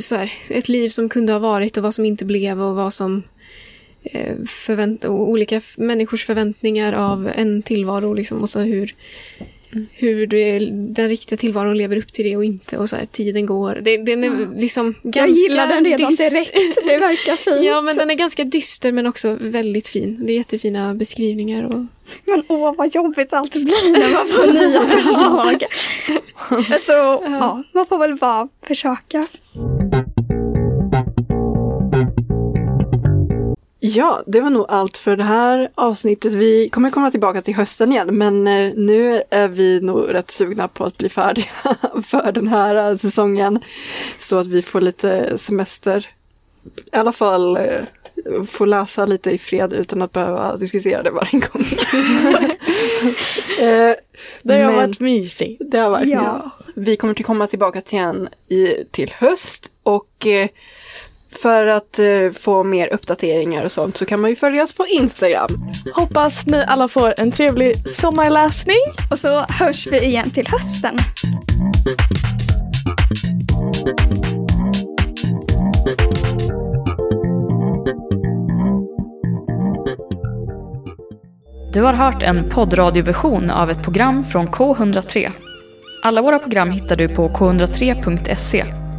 så här, ett liv som kunde ha varit och vad som inte blev och vad som eh, förvänt och olika människors förväntningar av en tillvaro liksom, och så hur, hur det, den riktiga tillvaron lever upp till det och inte och så här, tiden går. Det, den är liksom ganska Jag gillar den redan dyster. direkt. Det verkar [LAUGHS] fint. Ja, men den är ganska dyster men också väldigt fin. Det är jättefina beskrivningar och Men åh vad jobbigt allt blir när man får [LAUGHS] nya förslag. [LAUGHS] Så, ja, man får väl bara försöka. Ja, det var nog allt för det här avsnittet. Vi kommer komma tillbaka till hösten igen, men eh, nu är vi nog rätt sugna på att bli färdiga [LAUGHS] för den här eh, säsongen. Så att vi får lite semester. I alla fall eh, få läsa lite i fred utan att behöva diskutera det varje gång. [LAUGHS] Eh, Det har men- varit mysigt. Det har varit Ja. Vi kommer att komma tillbaka till en i, till höst och eh, för att eh, få mer uppdateringar och sånt så kan man ju följa oss på Instagram. Hoppas ni alla får en trevlig sommarläsning. Och så hörs vi igen till hösten. Du har hört en poddradioversion av ett program från K103. Alla våra program hittar du på k103.se.